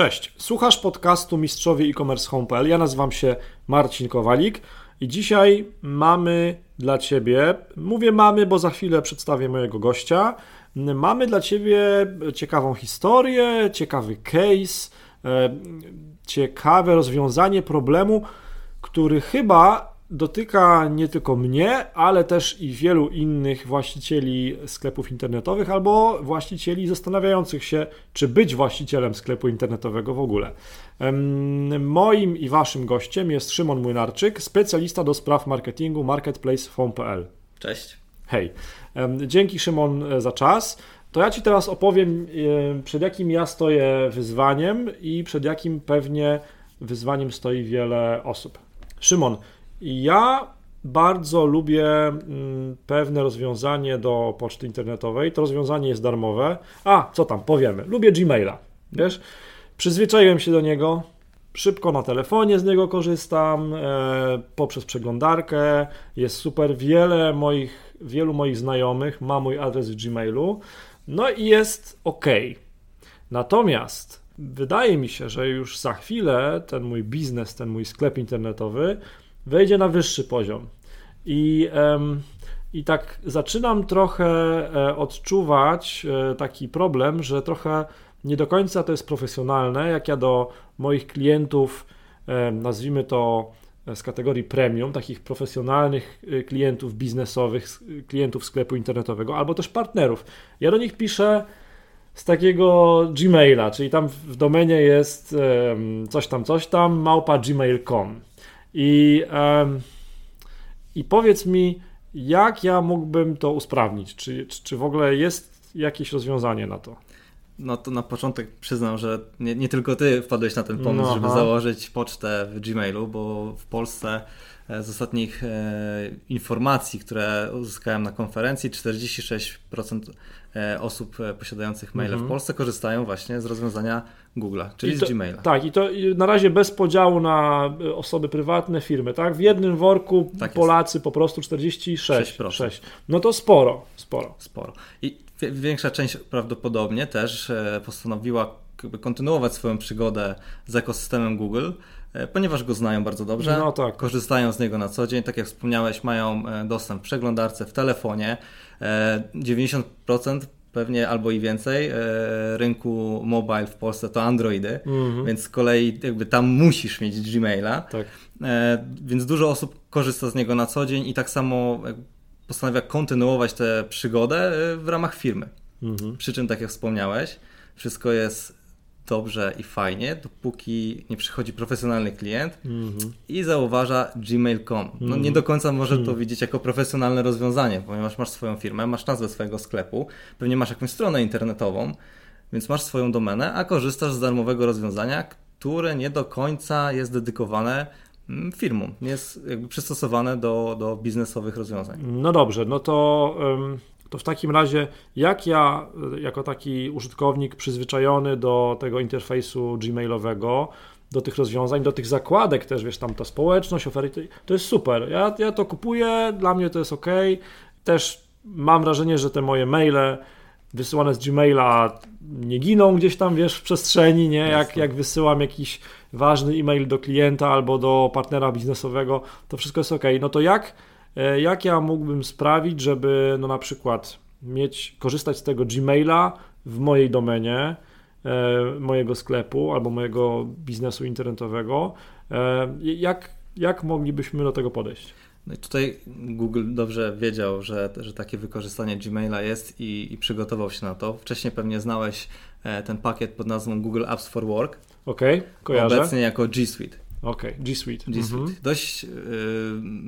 Cześć, słuchasz podcastu Mistrzowie e-commerce home.pl. Ja nazywam się Marcin Kowalik i dzisiaj mamy dla Ciebie, mówię mamy, bo za chwilę przedstawię mojego gościa. Mamy dla Ciebie ciekawą historię, ciekawy case, e, ciekawe rozwiązanie problemu, który chyba dotyka nie tylko mnie, ale też i wielu innych właścicieli sklepów internetowych albo właścicieli zastanawiających się, czy być właścicielem sklepu internetowego w ogóle. Moim i waszym gościem jest Szymon Młynarczyk, specjalista do spraw marketingu marketplace.pl. Cześć. Hej. Dzięki Szymon e, za czas. To ja Ci teraz opowiem, e, przed jakim ja stoję wyzwaniem i przed jakim pewnie wyzwaniem stoi wiele osób. Szymon, ja bardzo lubię mm, pewne rozwiązanie do poczty internetowej. To rozwiązanie jest darmowe. A, co tam, powiemy. Lubię Gmaila. Wiesz, przyzwyczaiłem się do niego. Szybko na telefonie z niego korzystam, e, poprzez przeglądarkę. Jest super. Wiele moich, wielu moich znajomych ma mój adres w Gmailu. No i jest ok. Natomiast wydaje mi się, że już za chwilę ten mój biznes, ten mój sklep internetowy wejdzie na wyższy poziom. I, i tak zaczynam trochę e, odczuwać e, taki problem, że trochę nie do końca to jest profesjonalne, jak ja do moich klientów, nazwijmy to e, z kategorii premium, takich profesjonalnych klientów biznesowych, klientów sklepu internetowego, albo też partnerów. Ja do nich piszę z takiego Gmaila, czyli tam w domenie jest coś tam, coś tam, małpa gmail.com. I, um, I powiedz mi, jak ja mógłbym to usprawnić? Czy, czy, czy w ogóle jest jakieś rozwiązanie na to? No to na początek przyznam, że nie, nie tylko ty wpadłeś na ten pomysł, no, żeby założyć pocztę w Gmailu, bo w Polsce e, z ostatnich e, informacji, które uzyskałem na konferencji, 46% e, osób posiadających maile w mhm. Polsce korzystają właśnie z rozwiązania Google'a, czyli to, z Gmaila. Tak, i to na razie bez podziału na osoby prywatne, firmy, tak? W jednym worku tak Polacy po prostu 46. 6%. 6. No to sporo, sporo. Sporo. I większa część prawdopodobnie też e, postanowiła kontynuować swoją przygodę z ekosystemem Google, e, ponieważ go znają bardzo dobrze, no tak. korzystają z niego na co dzień. Tak jak wspomniałeś, mają dostęp w przeglądarce, w telefonie. 90% pewnie albo i więcej e, rynku mobile w Polsce to Androidy, mm-hmm. więc z kolei jakby tam musisz mieć Gmaila. Tak. E, więc dużo osób korzysta z niego na co dzień i tak samo postanawia kontynuować tę przygodę e, w ramach firmy. Mm-hmm. Przy czym, tak jak wspomniałeś, wszystko jest dobrze i fajnie, dopóki nie przychodzi profesjonalny klient mm-hmm. i zauważa gmail.com. No nie do końca może to widzieć jako profesjonalne rozwiązanie, ponieważ masz swoją firmę, masz nazwę swojego sklepu, pewnie masz jakąś stronę internetową, więc masz swoją domenę, a korzystasz z darmowego rozwiązania, które nie do końca jest dedykowane firmom, nie jest jakby przystosowane do, do biznesowych rozwiązań. No dobrze, no to... To w takim razie, jak ja, e, jako taki użytkownik przyzwyczajony do tego interfejsu gmailowego, do tych rozwiązań, do tych zakładek też, wiesz, tam ta społeczność, oferty, to jest super. Ja, ja to kupuję, dla mnie to jest ok. Też mam wrażenie, że te moje maile wysyłane z Gmaila nie giną gdzieś tam, wiesz, w przestrzeni, nie? Jak, jak wysyłam jakiś ważny e-mail do klienta albo do partnera biznesowego, to wszystko jest ok. No to jak E, jak ja mógłbym sprawić, żeby no na przykład mieć, korzystać z tego Gmaila w mojej domenie, e, mojego sklepu albo mojego biznesu internetowego. E, jak, jak moglibyśmy do tego podejść? No i tutaj Google dobrze wiedział, że, że takie wykorzystanie Gmaila jest i, i przygotował się na to. Wcześniej pewnie znałeś ten pakiet pod nazwą Google Apps for Work. Okej, okay, kojarzę. Obecnie jako G Suite. Okej, okay, G Suite. G Suite. Mhm. Dość y,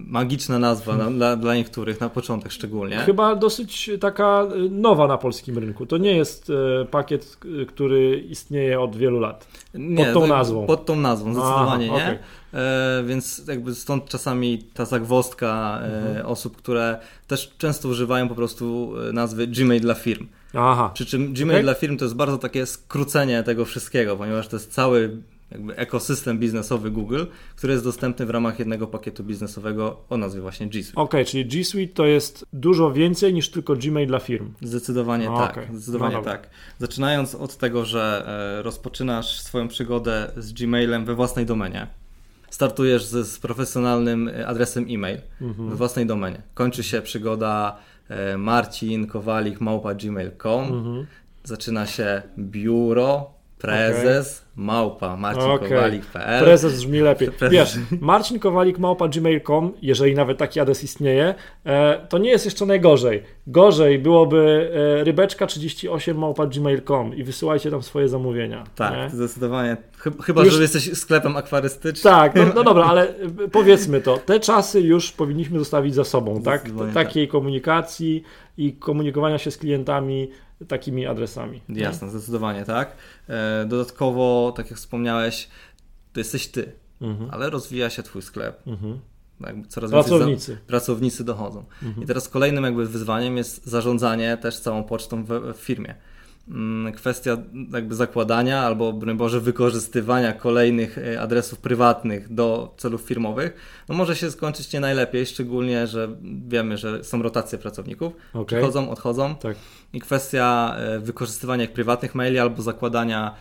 magiczna nazwa na, dla, dla niektórych, na początek szczególnie. Chyba dosyć taka y, nowa na polskim rynku. To nie jest y, pakiet, który istnieje od wielu lat. Nie, pod tą nazwą. Pod tą nazwą, zdecydowanie Aha, nie. Okay. E, więc jakby stąd czasami ta zagwozdka e, mhm. osób, które też często używają po prostu nazwy Gmail dla firm. Aha. Przy czym Gmail okay. dla firm to jest bardzo takie skrócenie tego wszystkiego, ponieważ to jest cały jakby ekosystem biznesowy Google, który jest dostępny w ramach jednego pakietu biznesowego o nazwie właśnie G Suite. Okej, okay, czyli G Suite to jest dużo więcej niż tylko Gmail dla firm. Zdecydowanie tak. Okay. Zdecydowanie no tak. Zaczynając od tego, że e, rozpoczynasz swoją przygodę z Gmailem we własnej domenie startujesz z, z profesjonalnym e, adresem e-mail mhm. w własnej domenie. Kończy się przygoda e, marcin kowalik małpa gmail.com. Mhm. Zaczyna się biuro, prezes, okay małpa marcinkowalik.pl okay. Prezes brzmi lepiej. Wiesz, marcinkowalik małpa gmail.com, jeżeli nawet taki adres istnieje, e, to nie jest jeszcze najgorzej. Gorzej byłoby e, rybeczka38 małpa gmail.com i wysyłajcie tam swoje zamówienia. Tak, nie? zdecydowanie. Chyba, już... że jesteś sklepem akwarystycznym. Tak, no, no, dobra, ale powiedzmy to. Te czasy już powinniśmy zostawić za sobą, tak? Takiej tak. komunikacji i komunikowania się z klientami takimi adresami. Jasne, nie? zdecydowanie tak. E, dodatkowo, tak jak wspomniałeś, to jesteś ty, mhm. ale rozwija się twój sklep. Mhm. Coraz pracownicy. Za, pracownicy dochodzą. Mhm. I teraz kolejnym jakby wyzwaniem jest zarządzanie też całą pocztą w, w firmie. Mm, kwestia jakby zakładania albo broń Boże wykorzystywania kolejnych e, adresów prywatnych do celów firmowych, no może się skończyć nie najlepiej, szczególnie, że wiemy, że są rotacje pracowników, okay. przychodzą, odchodzą tak. i kwestia e, wykorzystywania prywatnych maili albo zakładania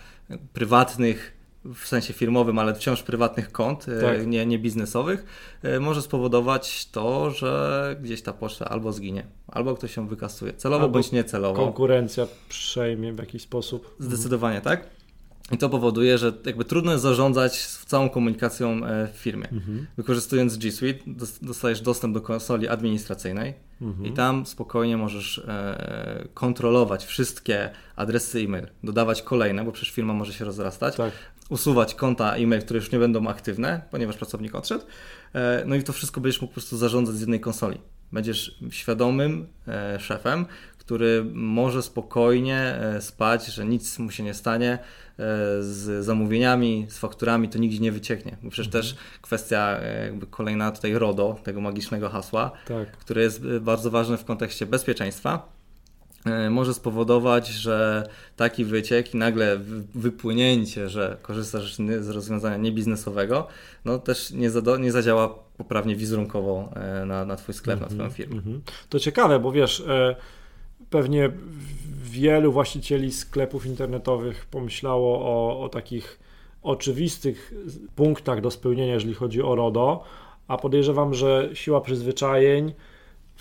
prywatnych w sensie firmowym, ale wciąż prywatnych kont, e, tak. nie, nie biznesowych, e, może spowodować to, że gdzieś ta poczta albo zginie, albo ktoś ją wykasuje, celowo albo bądź niecelowo. Konkurencja przejmie w jakiś sposób. Zdecydowanie mhm. tak. I to powoduje, że jakby trudno jest zarządzać całą komunikacją e, w firmie. Mhm. Wykorzystując G Suite dostajesz dostęp do konsoli administracyjnej mhm. i tam spokojnie możesz kontrolować wszystkie adresy e-mail, dodawać kolejne, bo przecież firma może się rozrastać, tak. Usuwać konta e-mail, które już nie będą aktywne, ponieważ pracownik odszedł. E, no i to wszystko będziesz mógł po prostu zarządzać z jednej konsoli. Będziesz świadomym szefem, który może spokojnie spać, że nic mu się nie stanie, E, z zamówieniami, z fakturami, to nigdzie nie wycieknie. Bo przecież mhm. też kwestia e, jakby kolejna tutaj RODO, tego magicznego hasła, tak. które jest e, bardzo ważne w kontekście bezpieczeństwa może spowodować, że taki wyciek i nagle wypłynięcie, że korzystasz z rozwiązania niebiznesowego, no też nie, zado, nie zadziała poprawnie wizerunkowo na, na Twój sklep, mm -hmm, na Twoją firmę. Mm -hmm. To ciekawe, bo wiesz, pewnie wielu właścicieli sklepów internetowych pomyślało o, o takich oczywistych punktach do spełnienia, jeżeli chodzi o RODO, a podejrzewam, że siła przyzwyczajeń,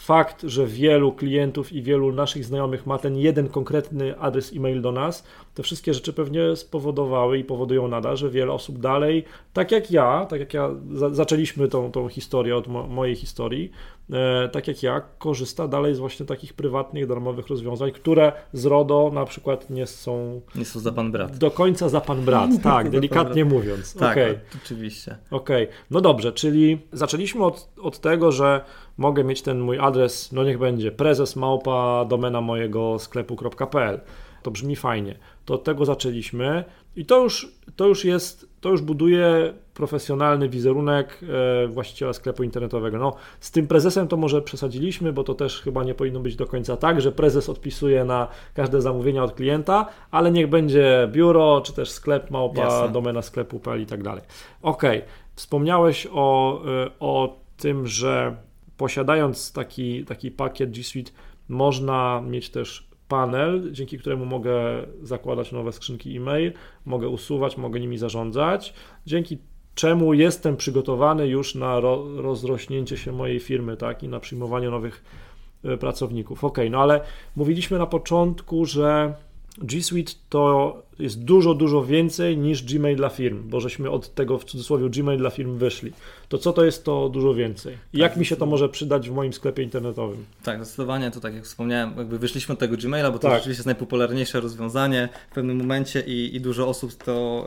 fakt, że wielu klientów i wielu naszych znajomych ma ten jeden konkretny adres e-mail do nas, te wszystkie rzeczy pewnie spowodowały i powodują nadal, że wiele osób dalej, tak jak ja, tak jak ja, za, zaczęliśmy tą, tą historię od mo mojej historii, e, tak jak ja, korzysta dalej z właśnie takich prywatnych, darmowych rozwiązań, które z RODO na przykład nie są... Nie są za pan brat. Do końca za pan brat, tak, delikatnie mówiąc. Tak, okay. oczywiście. Okej, okay. no dobrze, czyli zaczęliśmy od, od tego, że mogę mieć ten mój adres, no niech będzie prezes małpa domena mojego sklepu.pl. To brzmi fajnie. To od tego zaczęliśmy i to już, to już jest, to już buduje profesjonalny wizerunek e, właściciela sklepu internetowego. No, z tym prezesem to może przesadziliśmy, bo to też chyba nie powinno być do końca tak, że prezes odpisuje na każde zamówienia od klienta, ale niech będzie biuro, czy też sklep małpa, Jasne. domena sklepu.pl i tak dalej. Ok, wspomniałeś o, e, o tym, że posiadając taki, taki pakiet G Suite, można mieć też panel, dzięki któremu mogę zakładać nowe skrzynki e-mail, mogę usuwać, mogę nimi zarządzać, dzięki czemu jestem przygotowany już na ro, rozrośnięcie się mojej firmy, tak, i na przyjmowanie nowych e, pracowników. Ok, no ale mówiliśmy na początku, że G Suite to jest dużo, dużo więcej niż Gmail dla firm, bo żeśmy od tego w cudzysłowie Gmail dla firm wyszli. To co to jest to dużo więcej? I tak, jak mi się to może przydać w moim sklepie internetowym? Tak, zdecydowanie to tak jak wspomniałem, jakby wyszliśmy od tego Gmaila, bo to tak. rzeczywiście jest najpopularniejsze rozwiązanie w pewnym momencie i, i dużo osób to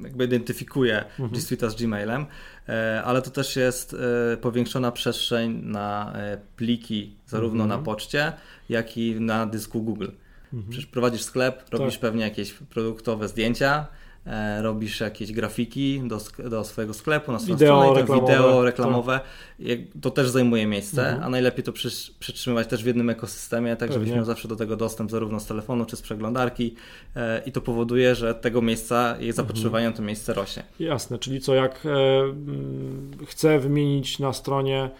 y, jakby identyfikuje mhm. G Suite z Gmailem, y, ale to też jest y, powiększona przestrzeń na pliki zarówno mhm. na poczcie, jak i na dysku Google. Mhm. Przecież prowadzisz sklep, robisz tak. pewnie jakieś produktowe zdjęcia, e, robisz jakieś grafiki do, do swojego sklepu, na swoją wideo stronę, reklamowe, wideo reklamowe, tak. to też zajmuje miejsce, mhm. a najlepiej to przy, przytrzymywać też w jednym ekosystemie, tak żebyś miał zawsze do tego dostęp zarówno z telefonu czy z przeglądarki e, i to powoduje, że tego miejsca, jej zapotrzebowanie mhm. to miejsce rośnie. Jasne, czyli co jak e, chcę wymienić na stronie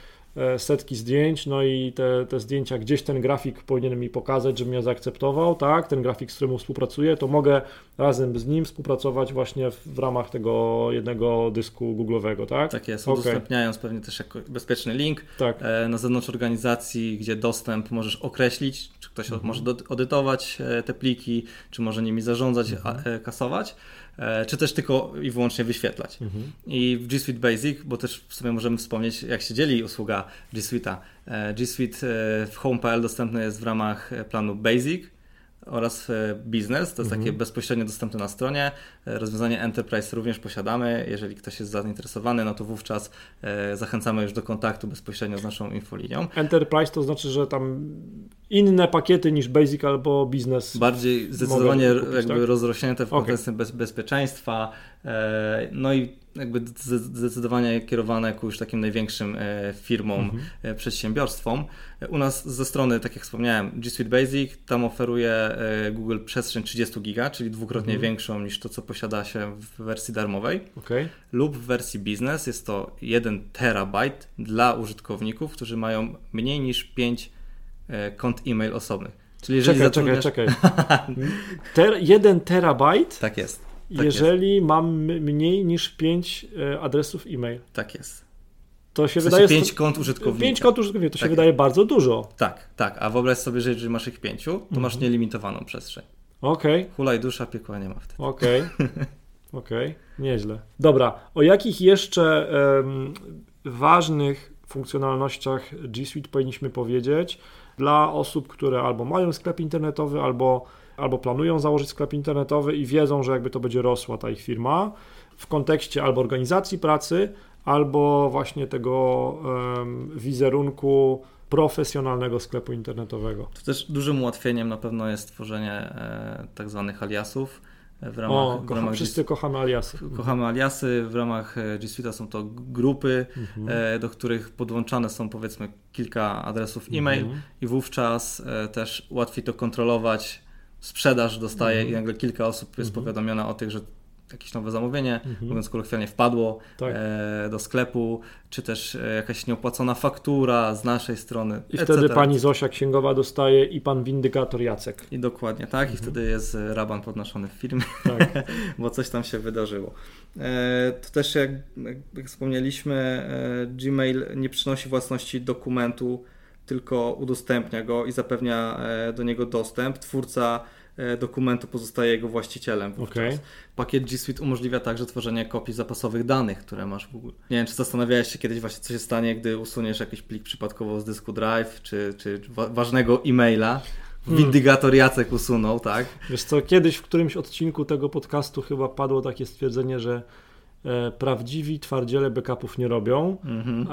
setki zdjęć, no i te, te zdjęcia, gdzieś ten grafik powinien mi pokazać, żebym ja zaakceptował, tak, ten grafik, z którym współpracuję, to mogę razem z nim współpracować właśnie w, w ramach tego jednego dysku Google'owego, tak? Tak jest, okay. udostępniając pewnie też jako bezpieczny link tak. E, na zewnątrz organizacji, gdzie dostęp możesz określić, czy ktoś mhm. może odytować e, te pliki, czy może nimi zarządzać, mhm. kasować. E, czy też tylko i wyłącznie wyświetlać. Mhm. I w G Suite Basic, bo też w sumie możemy wspomnieć, jak się dzieli usługa G Suite'a. E, G Suite e, w Home.pl dostępny jest w ramach planu Basic, oraz biznes, to jest takie mhm. bezpośrednio dostępne na stronie. Rozwiązanie Enterprise również posiadamy. Jeżeli ktoś jest zainteresowany, no to wówczas zachęcamy już do kontaktu bezpośrednio z naszą infolinią. Enterprise to znaczy, że tam inne pakiety niż Basic albo Biznes. Bardziej zdecydowanie kupić, jakby tak? rozrośnięte w okay. kontekście bez, bezpieczeństwa, e, no i jakby zdecydowanie kierowane ku już takim największym e, firmom, mhm. E, przedsiębiorstwom. U nas ze strony, tak jak wspomniałem, G Suite Basic, tam oferuje Google przestrzeń 30 giga, czyli dwukrotnie mhm. większą niż to, co posiada się w wersji darmowej. Okay. Lub w wersji biznes jest to 1 terabajt dla użytkowników, którzy mają mniej niż 5 E, kont e-mail osobnych. Czyli jeżeli czekaj, zatrudniasz... czekaj, czekaj. Ter, jeden terabajt? Tak jest. Tak jeżeli jest. mam mniej niż 5 e, adresów e-mail. Tak jest. To się w sensie wydaje. 5 kont użytkownika. 5 kont użytkownika, to tak się wydaje bardzo dużo. Tak, tak. A wyobraź sobie, że jeżeli masz ich 5, to mhm. masz nielimitowaną przestrzeń. Okej. Okay. Hulaj dusza, piekła nie ma wtedy. Okej. Okay. Okej, okay. nieźle. Dobra, o jakich jeszcze um, ważnych funkcjonalnościach G Suite powinniśmy powiedzieć? dla osób, które albo mają sklep internetowy, albo, albo planują założyć sklep internetowy i wiedzą, że jakby to będzie rosła ta ich firma w kontekście albo organizacji pracy, albo właśnie tego wizerunku profesjonalnego sklepu internetowego. To też dużym ułatwieniem na pewno jest tworzenie e, tak zwanych aliasów w ramach, o, w ramach wszyscy G... kochamy aliasy. Kochamy aliasy, w ramach e, G Suite'a są to grupy, mhm. E, do których podłączane są powiedzmy kilka adresów e-mail mhm. i wówczas e, też łatwiej to kontrolować. Sprzedaż dostaje mhm. i nagle kilka osób jest mhm. powiadomiona o tych, że jakieś nowe zamówienie, mhm. mówiąc kolokwialnie, wpadło tak. e, do sklepu, czy też e, jakaś nieopłacona faktura z naszej strony. I wtedy pani Zosia księgowa dostaje i pan windykator Jacek. I dokładnie tak, mhm. i wtedy jest raban podnoszony w firmie, tak. bo coś tam się wydarzyło. E, to też jak, jak wspomnieliśmy, e, Gmail nie przynosi własności dokumentu, tylko udostępnia go i zapewnia e, do niego dostęp. Twórca E, dokumentu pozostaje jego właścicielem. Okay. Pakiet G Suite umożliwia także tworzenie kopii zapasowych danych, które masz w Google. Nie wiem, czy zastanawiałeś się kiedyś właśnie, co się stanie, gdy usuniesz jakiś plik przypadkowo z dysku Drive, czy, czy ważnego e-maila. Hmm. Windygator Jacek usunął, tak? Wiesz co, kiedyś w którymś odcinku tego podcastu chyba padło takie stwierdzenie, że prawdziwi twardziele backupów nie robią, mm-hmm.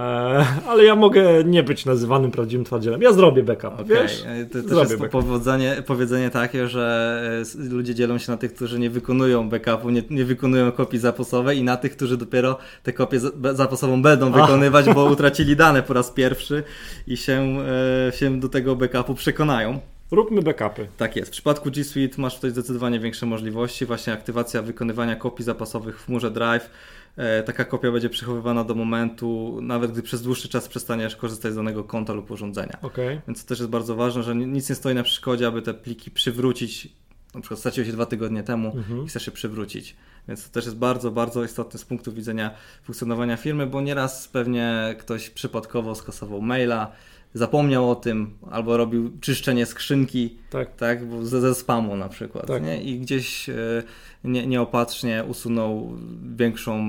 ale ja mogę nie być nazywanym prawdziwym twardzielem. Ja zrobię backup, okay. wiesz? E, to też jest powodzenie, powiedzenie takie, że ludzie dzielą się na tych, którzy nie wykonują backupu, nie, nie wykonują kopii zapasowej i na tych, którzy dopiero tę kopię zapasową będą wykonywać, bo utracili dane po raz pierwszy i się, się do tego backupu przekonają. Róbmy backupy. Tak jest. W przypadku G Suite masz tutaj zdecydowanie większe możliwości. Właśnie aktywacja wykonywania kopii zapasowych w chmurze Drive. E, taka kopia będzie przechowywana do momentu, nawet gdy przez dłuższy czas przestaniesz korzystać z danego konta lub urządzenia. Okay. Więc to też jest bardzo ważne, że nic nie stoi na przeszkodzie, aby te pliki przywrócić. Na przykład straciły się dwa tygodnie temu mhm. i chcesz je przywrócić. Więc to też jest bardzo, bardzo istotne z punktu widzenia funkcjonowania firmy, bo nieraz pewnie ktoś przypadkowo skasował maila, zapomniał o tym, albo robił czyszczenie skrzynki, tak, tak ze, ze spamu na przykład, tak. nie? i gdzieś e, nie, nieopatrznie usunął większą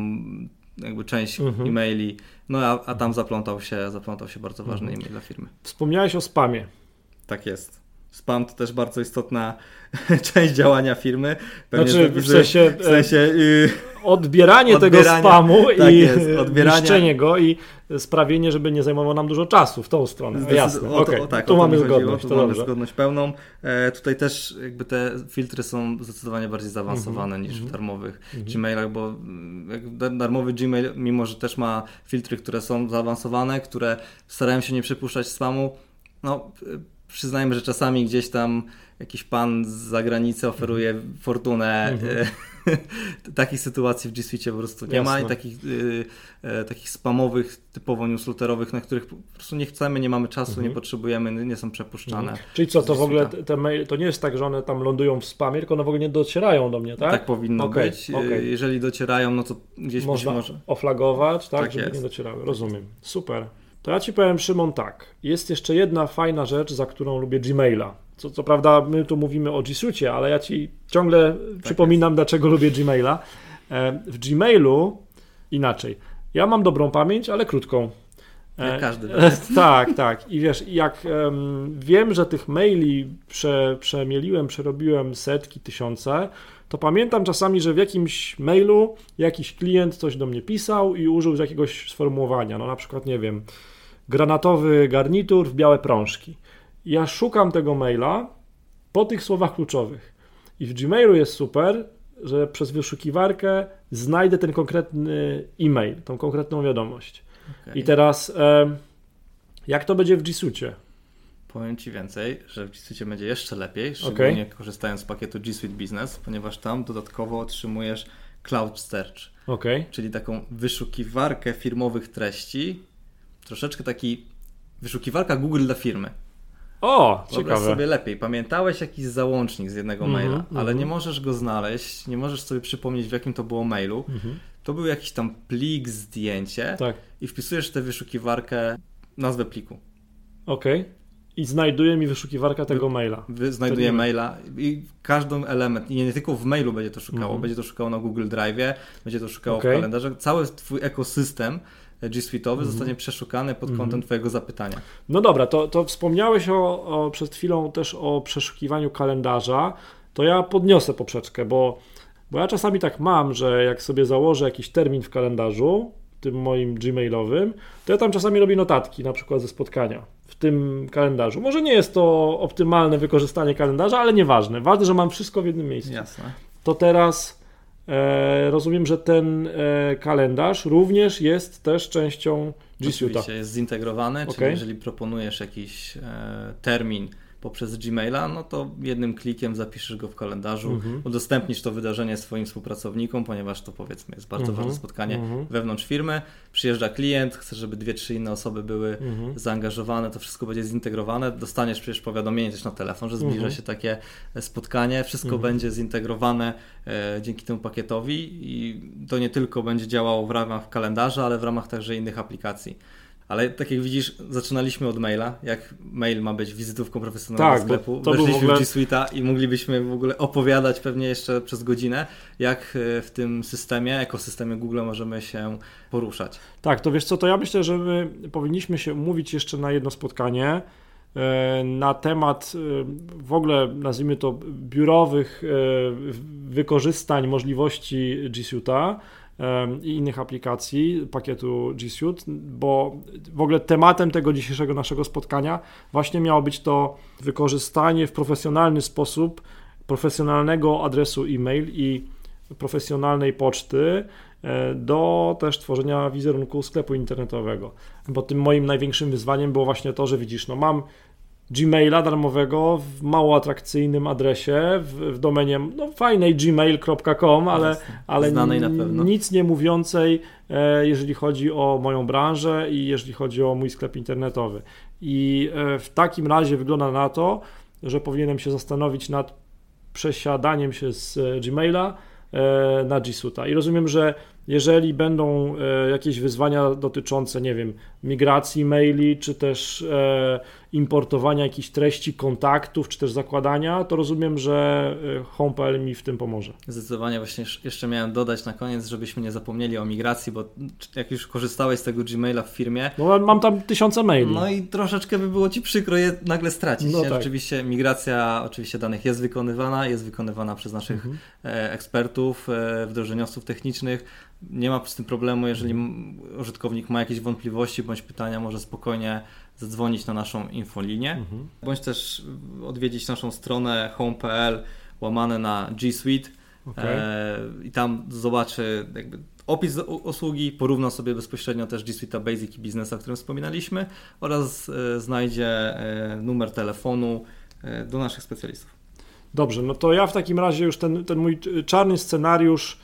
jakby część mhm. e-maili, no a, a tam zaplątał się, zaplątał się bardzo ważny mhm. e-mail dla firmy. Wspomniałeś o spamie. Tak jest. Spam to też bardzo istotna część działania firmy. Pewnie znaczy, w sensie, w sensie yy... odbieranie, tego spamu tak i jest, odbieranie. go i sprawienie, żeby nie zajmowało nam dużo czasu w tą stronę. Zdecyd- Jasne, o, okay. o, tak, tu mamy zgodność. Tu mamy zgodność pełną. E, tutaj też jakby te filtry są zdecydowanie bardziej zaawansowane mm-hmm, niż mm-hmm. w darmowych mm-hmm. Gmailach, bo mm, darmowy Gmail, mimo że też ma filtry, które są zaawansowane, które starają się nie przypuszczać spamu, no przyznajmy, że czasami gdzieś tam jakiś pan z zagranicy oferuje mhm. fortunę. Mhm. takich sytuacji w G Suite po prostu nie Jasne. ma i takich, y, y, takich spamowych, typowo newsletterowych, na których po prostu nie chcemy, nie mamy czasu, mhm. nie potrzebujemy, nie są przepuszczane. Mhm. Czyli co, to w ogóle te maile, to nie jest tak, że one tam lądują w spamie, tylko one w ogóle nie docierają do mnie, tak? Tak powinno okay. być. Okay. Jeżeli docierają, no to gdzieś Można może... oflagować, tak, tak żeby jest. nie docierały. Rozumiem. Super. To ja Ci powiem, Szymon, tak. Jest jeszcze jedna fajna rzecz, za którą lubię Gmaila. Co, co prawda, my tu mówimy o G Suite, ale ja Ci ciągle tak przypominam, jest. dlaczego lubię Gmaila. E, w Gmailu inaczej. Ja mam dobrą pamięć, ale krótką. E, jak każdy. tak, tak. I wiesz, jak um, wiem, że tych maili prze, przemieliłem, przerobiłem setki, tysiące, to pamiętam czasami, że w jakimś mailu jakiś klient coś do mnie pisał i użył jakiegoś sformułowania. No na przykład, nie wiem, granatowy garnitur w białe prążki. Ja szukam tego maila po tych słowach kluczowych. I w Gmailu jest super, że przez wyszukiwarkę znajdę ten konkretny e-mail, tą konkretną wiadomość. Okay. I teraz, jak to będzie w G Suite? Powiem Ci więcej, że w G Suite będzie jeszcze lepiej, szczególnie okay. korzystając z pakietu G Suite Business, ponieważ tam dodatkowo otrzymujesz Cloud Search, okay. czyli taką wyszukiwarkę firmowych treści, troszeczkę taki wyszukiwarka Google dla firmy. O, Wyobraź ciekawe. sobie lepiej. Pamiętałeś jakiś załącznik z jednego mm -hmm, maila, ale mm -hmm. nie możesz go znaleźć, nie możesz sobie przypomnieć w jakim to było mailu. Mm -hmm. To był jakiś tam plik, zdjęcie tak. i wpisujesz tę wyszukiwarkę nazwę pliku. Okej. Okay. I znajduje mi wyszukiwarka tego Wy, maila. Znajduje maila i każdy element, i nie tylko w mailu będzie to szukało, mhm. będzie to szukało na Google Drive, będzie to szukało okay. w kalendarzu. Cały twój ekosystem G Suite'owy mm. zostanie przeszukany pod kątem mm. Twojego zapytania. No dobra, to, to wspomniałeś o, o, przed chwilą też o przeszukiwaniu kalendarza. To ja podniosę poprzeczkę, bo, bo ja czasami tak mam, że jak sobie założę jakiś termin w kalendarzu, tym moim gmailowym, to ja tam czasami robię notatki, na przykład ze spotkania w tym kalendarzu. Może nie jest to optymalne wykorzystanie kalendarza, ale nieważne. Ważne, że mam wszystko w jednym miejscu. Jasne. To teraz E, rozumiem, że ten e, kalendarz również jest też częścią G Suite'a. Oczywiście jest zintegrowany, okay. czyli jeżeli proponujesz jakiś e, termin poprzez Gmaila, no to jednym klikiem zapiszesz go w kalendarzu, mhm. udostępnisz to wydarzenie swoim współpracownikom, ponieważ to powiedzmy jest bardzo mhm. ważne spotkanie mhm. wewnątrz firmy. Przyjeżdża klient, chce, żeby dwie, trzy inne osoby były zaangażowane, to wszystko będzie zintegrowane. Dostaniesz przecież powiadomienie też na telefon, że zbliża się takie spotkanie. Wszystko będzie zintegrowane e, dzięki temu pakietowi i to nie tylko będzie działało w ramach kalendarza, ale w ramach także innych aplikacji. Ale tak jak widzisz, zaczynaliśmy od maila, jak mail ma być wizytówką profesjonalnego tak, sklepu. To Weszliśmy ogóle... w G Suite'a i moglibyśmy w ogóle opowiadać pewnie jeszcze przez godzinę, jak e, w tym systemie, ekosystemie Google możemy się poruszać. Tak, to wiesz co, to ja myślę, że my powinniśmy się umówić jeszcze na jedno spotkanie e, na temat e, w ogóle, nazwijmy to, biurowych wykorzystań możliwości G Suite'a i innych aplikacji pakietu G Suite, bo w ogóle tematem tego dzisiejszego naszego spotkania właśnie miało być to wykorzystanie w profesjonalny sposób profesjonalnego adresu e-mail i profesjonalnej poczty e, do też tworzenia wizerunku sklepu internetowego. Bo tym moim największym wyzwaniem było właśnie to, że widzisz, no mam Gmaila darmowego w mało atrakcyjnym adresie, w, w domenie no, fajnej gmail.com, ale, ale nic nie mówiącej, e, jeżeli chodzi o moją branżę i jeżeli chodzi o mój sklep internetowy. I e, w takim razie wygląda na to, że powinienem się zastanowić nad przesiadaniem się z e, Gmaila na G Suite'a. I rozumiem, że jeżeli będą jakieś wyzwania dotyczące, nie wiem, migracji maili, czy też importowania jakichś treści, kontaktów, czy też zakładania, to rozumiem, że y, Home.pl mi w tym pomoże. Zdecydowanie właśnie jeszcze miałem dodać na koniec, żebyśmy nie zapomnieli o migracji, bo jak już korzystałeś z tego Gmaila w firmie... No mam tam tysiące maili. No i troszeczkę by było Ci przykro je nagle stracić. No tak. Rzeczywiście migracja oczywiście danych jest wykonywana, jest wykonywana przez naszych mhm. E, ekspertów, e, wdrożeniowców technicznych. Nie ma z tym problemu, jeżeli użytkownik ma jakieś wątpliwości bądź pytania, może spokojnie zadzwonić na naszą infolinię, mhm. bądź też odwiedzić naszą stronę home.pl łamane na G Suite okay. e, i tam zobaczy jakby opis usługi, porówna sobie bezpośrednio też G Suite Basic i Business, o którym wspominaliśmy oraz e, znajdzie e, numer telefonu e, do naszych specjalistów. Dobrze, no to ja w takim razie już ten, ten mój czarny scenariusz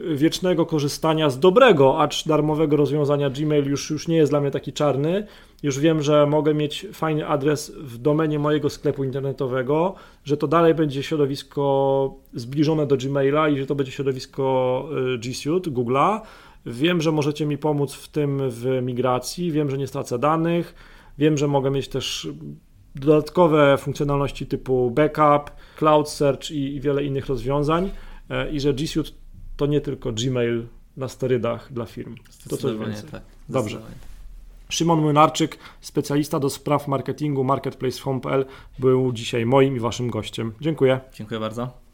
wiecznego korzystania z dobrego, acz darmowego rozwiązania Gmail już, już nie jest dla mnie taki czarny. Już wiem, że mogę mieć fajny adres w domenie mojego sklepu internetowego, że to dalej będzie środowisko zbliżone do Gmaila i że to będzie środowisko y, G Suite, Google'a. Wiem, że możecie mi pomóc w tym w migracji, wiem, że nie stracę danych, wiem, że mogę mieć też dodatkowe funkcjonalności typu backup, cloud search i, i wiele innych rozwiązań e, i że G Suite to nie tylko Gmail na sterydach dla firm. To coś więcej. Tak. Dobrze. Szymon Młynarczyk, specjalista do spraw marketingu Marketplace Home.pl był dzisiaj moim i waszym gościem. Dziękuję. Dziękuję bardzo.